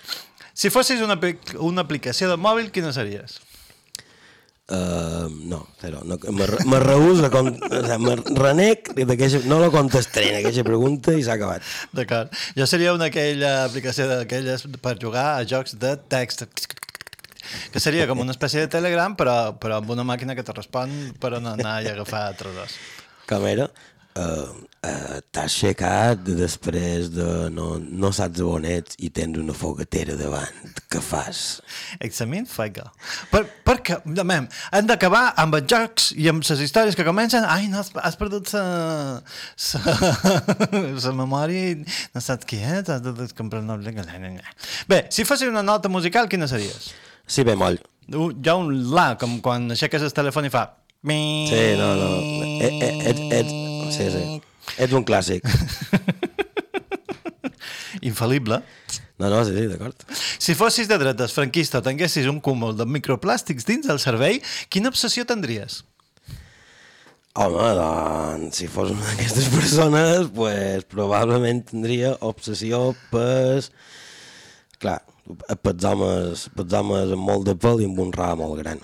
Si fossis una, una aplicació de mòbil, quina series? Uh, no, zero. No, me, me reús a... Con, o sea, me renec d'aquella... No la contestaré en aquella pregunta i s'ha acabat. D'acord. Jo seria una aquella aplicació d'aquelles per jugar a jocs de text que seria com una espècie de Telegram però, però amb una màquina que te respon per on anar i agafar tresors. Com era? Uh, uh, T'has aixecat després de no, no saps on ets i tens una fogatera davant. Què fas? Examin fega. Per, perquè, mem, hem d'acabar amb els jocs i amb les històries que comencen ai, no, has, has perdut la la memòria i no saps qui és, has de comprar un nou... Bé, si fossis una nota musical, quina series? Sí, bemoll. Uh, Hi ha un la, com quan aixeques el telèfon i fa... Sí, no, no. Et, et, et, et, sí, sí. Ets un clàssic. Infal·lible. No, no, sí, sí, d'acord. Si fossis de dretes franquista o tinguessis un cúmul de microplàstics dins el cervell, quina obsessió tindries? Home, doncs, si fos una d'aquestes persones, pues, probablement tindria obsessió per... Clar, pels homes, pels homes amb molt de pèl i amb un ram molt gran.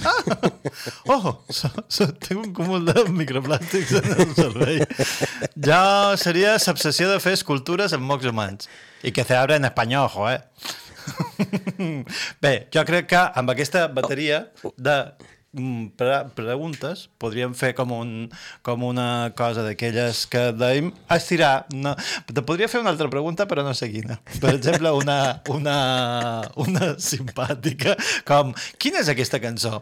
Oh, so, so, tinc un cúmul de microplàstics en el cervell. Jo seria l'obsessió de fer escultures amb mocs humans. I que se abre en espanyol, ojo, eh? Bé, jo crec que amb aquesta bateria de mm, pre preguntes podríem fer com, un, com una cosa d'aquelles que dèiem estirar. No, te podria fer una altra pregunta, però no sé quina. Per exemple, una, una, una simpàtica com quina és aquesta cançó?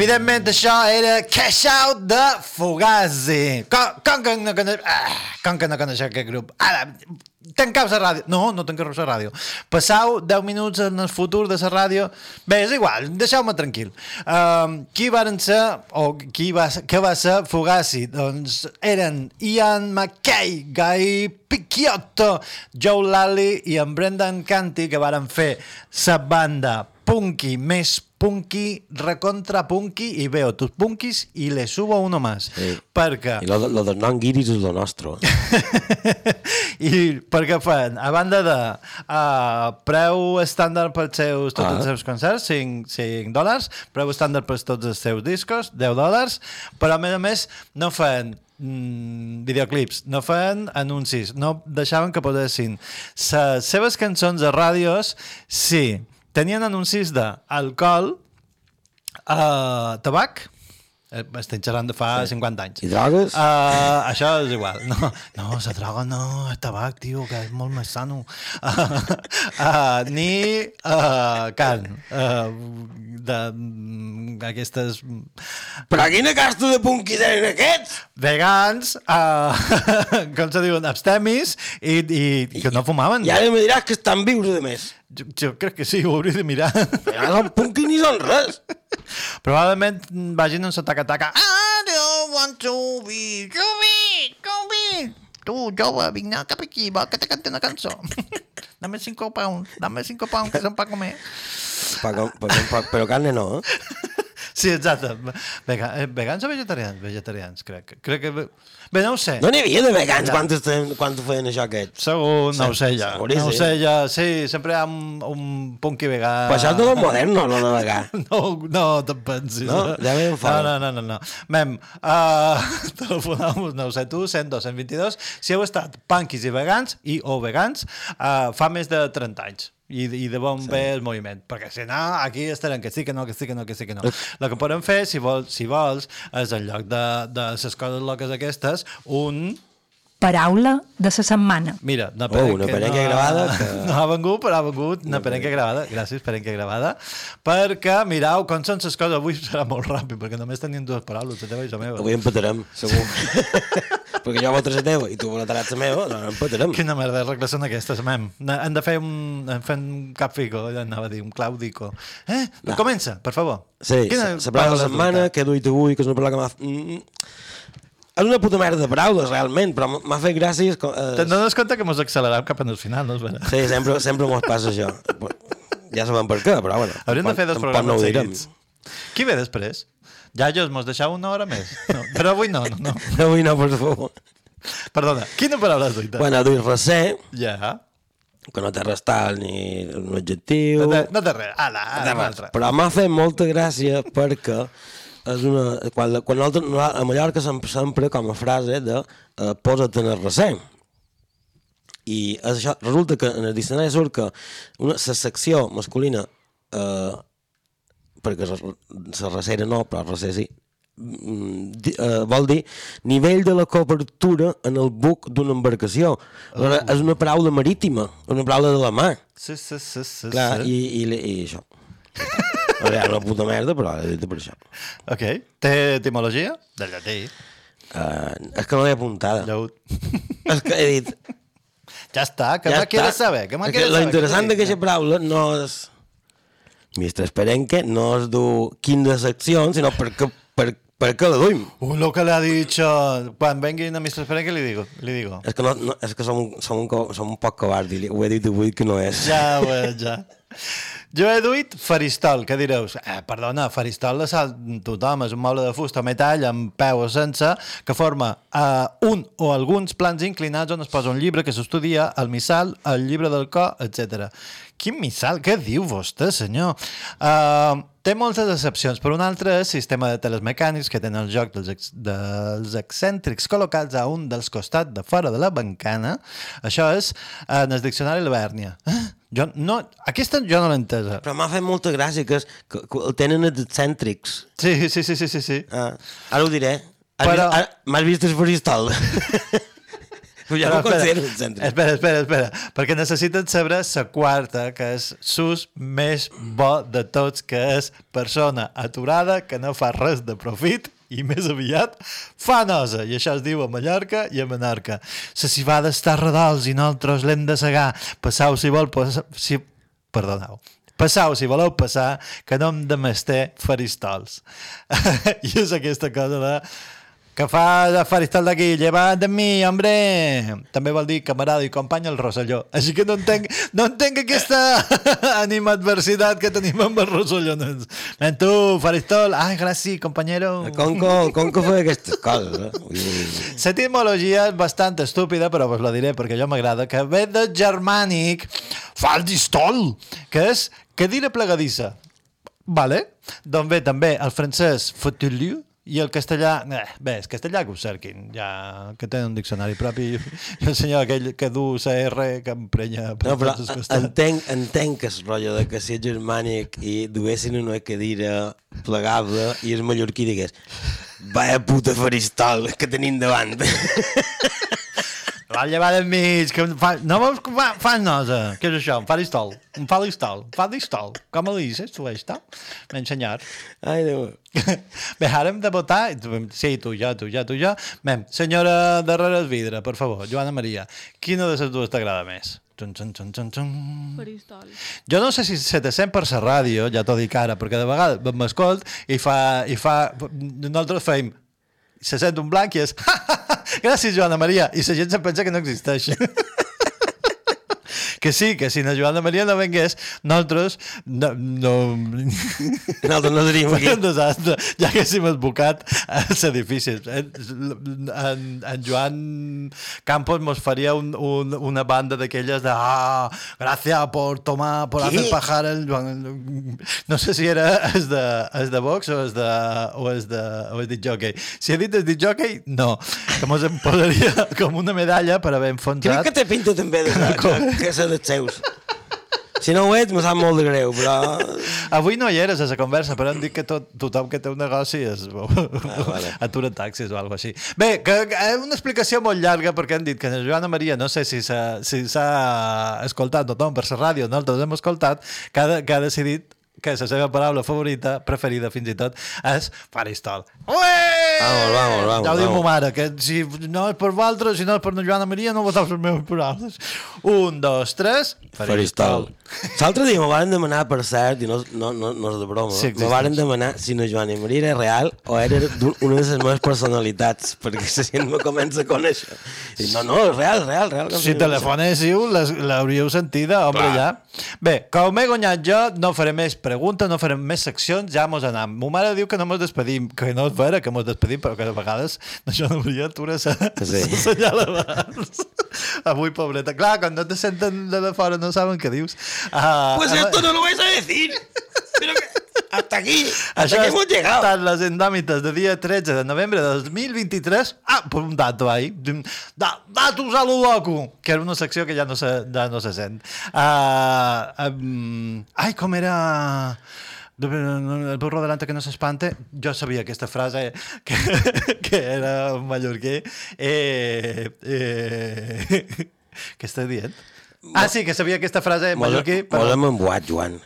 Evidentment això era Cash Out de Fugazi. Com, com, que no coneix... Ah, com que no coneixeu aquest grup? Ara, tancau la ràdio. No, no tancau la ràdio. Passau 10 minuts en el futur de la ràdio. Bé, és igual, deixeu-me tranquil. Um, qui varen ser, o qui va, què va ser Fugazi? Doncs eren Ian McKay, Guy Picciotto, Joe Lally i en Brendan Canty, que varen fer la banda punky més punky, recontra punky, i veo tus punkis i le subo uno más. Sí. Perquè... I lo, lo dels non guiris és lo nostre. I perquè fan, a banda de uh, preu estàndard pels seus, tots Ah. els seus concerts, 5, 5 dòlars, preu estàndard per tots els seus discos, 10 dòlars, però a més a més no fan mm, videoclips, no fan anuncis, no deixaven que posessin les seves cançons a ràdios, sí, tenien anuncis d'alcohol, uh, tabac, eh, estem xerrant de fa sí. 50 anys. I drogues? Uh, això és igual. No, no, la droga no, el tabac, tio, que és molt més sano. Uh, uh, ni uh, carn. Uh, de, mm, aquestes... Però quina casta de punky tenen aquests? Vegans, uh, com se diuen, abstemis, i, i, i que no fumaven. I ara me diràs que estan vius, a més. Jo, jo crec que sí, ho hauria de mirar. Ja no punky ni són res. Probablement vagin en taca-taca. I don't want to be Jovi, Jovi. Tu, jove, vine cap aquí, vol que te cante una cançó. dame cinco pounds, dame cinco pounds, que són per comer. Pa, com- pa, com- pa, però carne no, eh? Sí, exacte. Vega, eh, vegans o vegetarians? Vegetarians, crec. Crec que... Bé, no ho sé. No n'hi havia de vegans quan, quan feien això aquests. Segur, no ho sé ja. Seguríssim. No ho sé ja. Sí, sempre hi ha un, un punky vegà. Però això és de modern, no, no de vegà. No, no te'n pensis. No? Ja veiem fora. No, no, no, no. no. Mem, uh, ho sé, tu, 102, 122, si heu estat punkis i vegans, i o vegans, uh, fa més de 30 anys. I, i de bon sí. bé el moviment, perquè si no, aquí estarem que sí, que no, que sí, que no, que sí, que no. El que podem fer, si vols, si vols és en lloc de, de les coses loques aquestes, un Paraula de la setmana. Mira, una Oh, una perenca gravada que- No ha vengut, però ha vengut una perenca gravada. Gràcies, perenca gravada. Perquè, mirau, com són les coses, avui serà molt ràpid, perquè només tenim dues paraules, la teva i la meva. Avui empatarem, segur. Perquè jo votaré la teva i tu votaràs la meva, no, no empatarem. Quina merda de regles són aquestes, mem? Hem de fer un, hem fet un cap fico, ja anava a dir, un claudico. Eh? No. Comença, per favor. Sí, Quina la paraula de la setmana, que he duit avui, que és una paraula que m'ha... Mm, és una puta merda de paraules, realment, però m'ha fet gràcies... co- Te'n Eh, dones compte que mos accelerem cap al final, no és vera? sí, sempre, sempre mos passa això. Ja sabem per què, però bueno. Hauríem de fer dos programes no seguits. Qui ve després? Ja, jo mos deixau una hora més. No, però avui no, no, no. Avui no, per favor. Perdona, quina paraula has duit? Bueno, duit recer, Ja. que no té res tal ni un adjectiu... No té, no té res. Ala, No ala, res. altre. Però m'ha fet molta gràcia perquè és una, quan, quan nosaltres, a Mallorca sempre, sempre com a frase de eh, posa't en el recer. I és això, resulta que en el diccionari surt que una, la secció masculina eh, perquè la recera no, però el recer sí mm, di- eh, vol dir nivell de la cobertura en el buc d'una embarcació. Oh. És una paraula marítima, una paraula de la mà. Sí, sí, sí, sí. Clar, sí. i, i, i això. A veure, una puta merda, però he dit per això. Ok. Té etimologia? De llatí. Uh, és que no l'he apuntada. Llaut. És que he dit... Ja està, que ja quieres saber? Que me quieres saber? interessant Què d'aquesta paraula no és... Mistre Esperenque no és dur quines seccions, sinó per què, per, per què la duim. Uh, lo que le ha dicho... Quan venguin a Mr. Esperenque li digo. Li digo. És que, no, no, és que som, som, un, som un poc li- ho he dit avui que no és. Ja, ho ja. Jo he duit faristol, que direu, eh, perdona, faristol la sap tothom, és un moble de fusta metall amb peu o sense, que forma eh, un o alguns plans inclinats on es posa un llibre que s'estudia, el missal, el llibre del cor, etc. Quin missal? Què diu vostè, senyor? Uh, té moltes excepcions. Per un altre, és sistema de teles mecànics que tenen el joc dels, ex dels excèntrics col·locats a un dels costats de fora de la bancana. Això és eh, en el diccionari Lavèrnia. Eh? Jo no, aquesta jo no l'he entesa. Però m'ha fet molta gràcia que, que, que el tenen els excèntrics. Sí, sí, sí, sí, sí. sí. Ah, ara ho diré. Has Però- M'has vist el faristol? Ja no un centre. Espera, espera, espera. Perquè necessiten saber la quarta, que és sus més bo de tots, que és persona aturada que no fa res de profit i més aviat fa nosa. I això es diu a Mallorca i a Menorca. La civada està a redals i nosaltres l'hem de segar. Passau si vol... Pas, si, perdoneu. Passau, si voleu passar, que no em demesté faristols. I és aquesta cosa de que fa de faristol d'aquí, llevat de mi, hombre! També vol dir camarada i company al Rosselló. Així que no entenc, no entenc aquesta animadversitat que tenim amb els rosellonens. Men tu, faristol, ai, gràcies, companyero. El Conco, el Conco fa aquestes coses, eh? La etimologia és bastant estúpida, però vos la diré perquè jo m'agrada, que ve de germànic faldistol, que és cadira plegadissa. Vale? Doncs bé, també el francès fauteuil i el castellà... Eh, bé, el castellà que ho cerquin, ja que tenen un diccionari propi. I el senyor aquell que du la R que emprenya per No, però entenc, entenc que és rotllo de que si és germànic i duessin una cadira plegable i el mallorquí digués vaya puta faristol que tenim davant. Va llevar del mig, que fa... no veus que fa, fa nosa? Què és això? Un faristol. Un faristol. Un faristol. Com ho dices, tu, això? M'ha ensenyat. Ai, Déu. Bé, ara hem de votar. Sí, tu, jo, tu, jo, tu, jo. Bé, senyora darrere el vidre, per favor, Joana Maria, quina de les dues t'agrada més? Tun, tun, tun, tun, tun. Faristol. Jo no sé si se te sent per la ràdio, ja t'ho dic ara, perquè de vegades m'escolt i fa, i fa... Nosaltres feim se sent un blanc i és gràcies Joana Maria i la gent se pensa que no existeix que sí, que si la Joana Maria no vengués nosaltres no, no... Nosaltres no seríem aquí. un desastre, ja haguéssim esbocat a l'edifici en, en Joan Campos mos faria un, un, una banda d'aquelles de ah, gràcies por tomar, por Qui? hacer pajar el Joan... No sé si era es de, es de box o es de, o es de, o és de jockey. Si he dit es de jockey, no. Que mos em posaria com una medalla per haver Crec enfonsat. que té pinta també de que, que és dels seus. Si no ho ets, me sap molt de greu, però... Avui no hi eres a la conversa, però hem dit que tot, tothom que té un negoci es Ah, vale. atura taxis o alguna així. Bé, que, que, eh, una explicació molt llarga perquè han dit que la Joana Maria, no sé si s'ha si escoltat tothom per la ràdio, nosaltres hem escoltat, que ha, que ha decidit que la seva paraula favorita, preferida fins i tot, és faristol. Ué! Vamos, vamos, vamos, Ja ho diu ma mare, que si no és per vosaltres, si no és per Joana Maria, no voteu les meves paraules. Un, dos, tres... Faristol. L'altre dia me varen demanar, per cert, i no, no, no, no és de broma, Sí sí, me varen demanar si no Joan i Maria era real o era una de les meves personalitats, perquè la gent me comença a conèixer. I no, no, és real, real, real. Si telefonéssiu, l'hauríeu sentida, home, Clar. ja. Bé, com m'he guanyat jo, no faré més preguntes, no farem més seccions, ja mos anem. Mo mare diu que no mos despedim, que no és vera que mos despedim, però que de vegades no hauria atura se, Sí. se senyala abans. Avui, pobreta. Clar, quan no te senten de, de fora no saben què dius. Uh, Pues esto no lo vais a decir. Pero que... Hasta aquí, hasta Això aquí hemos llegado. estan les endòmites de dia 13 de novembre de 2023. Ah, pues un dato ahí. Da, datos a lo loco, que era una secció que ja no se, ja no se sent. Uh, um, ai, com era... El burro delante que no s'espante jo sabia aquesta frase que, que era un mallorquí eh, eh, què està dient? Ah, sí, que sabia aquesta frase mallorquí Mos hem embuat, Joan.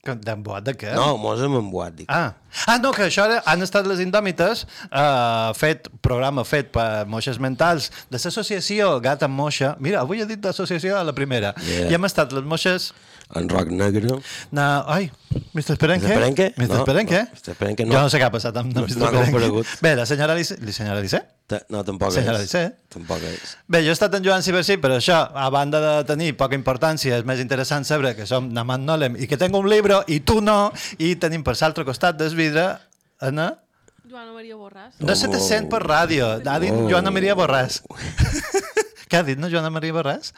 D'emboat de què? No, mos hem embuat, dic. Ah. Ah, no, que això era, han estat les indòmites, eh, fet, programa fet per moixes mentals de l'associació Gat amb Moixa. Mira, avui he dit l'associació a la primera. Yeah. I hem estat les moixes... En roc negre. Na... Ai, Mr. Perenque? Mr. Perenque? Mr. No, Perenque? no, Mr. Perenque no. Jo no sé què ha passat amb No, Mr. no Perenque. Bé, la senyora. La senyora Lice? Ta- No, tampoc Senyora és. Lice? Tampoc és. Bé, jo he estat en Joan Cibersí, però això, a banda de tenir poca importància, és més interessant saber que som Naman Nolem i que tenc un llibre i tu no, i tenim per l'altre costat del vidre Anna... Joana Maria Borràs. No se te sent per ràdio. Ha dit Oh. Joana Maria Borràs. Què ha dit, no, Joana Maria Borràs?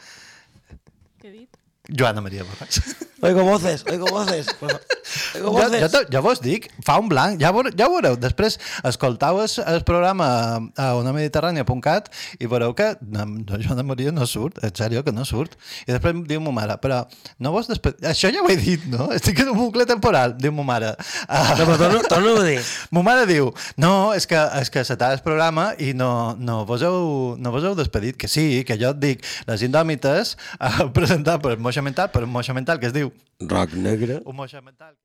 Què he dit? Joana Maria Borràs. Oigo voces, oigo voces. Por fa- Ja, ja, ja vos dic, fa un blanc, ja, veure, ja ho veureu. Després escoltau el, el programa a onamediterrània.cat i veureu que no, no, Joana Maria no surt, en sèrio que no surt. I després diu ma mare, però no vos després... Això ja ho he dit, no? Estic en un bucle temporal, diu ma mare. Ah, No, però torna- torna-ho a dir. Ma mare diu, no, és que, és que s'atà el programa i no, no, vos heu, no vos heu despedit, que sí, que jo et dic, les indòmites, eh, presentat per Moixa Mental, per Moixa Mental que es diu Rock Negra. O Moxa Metal.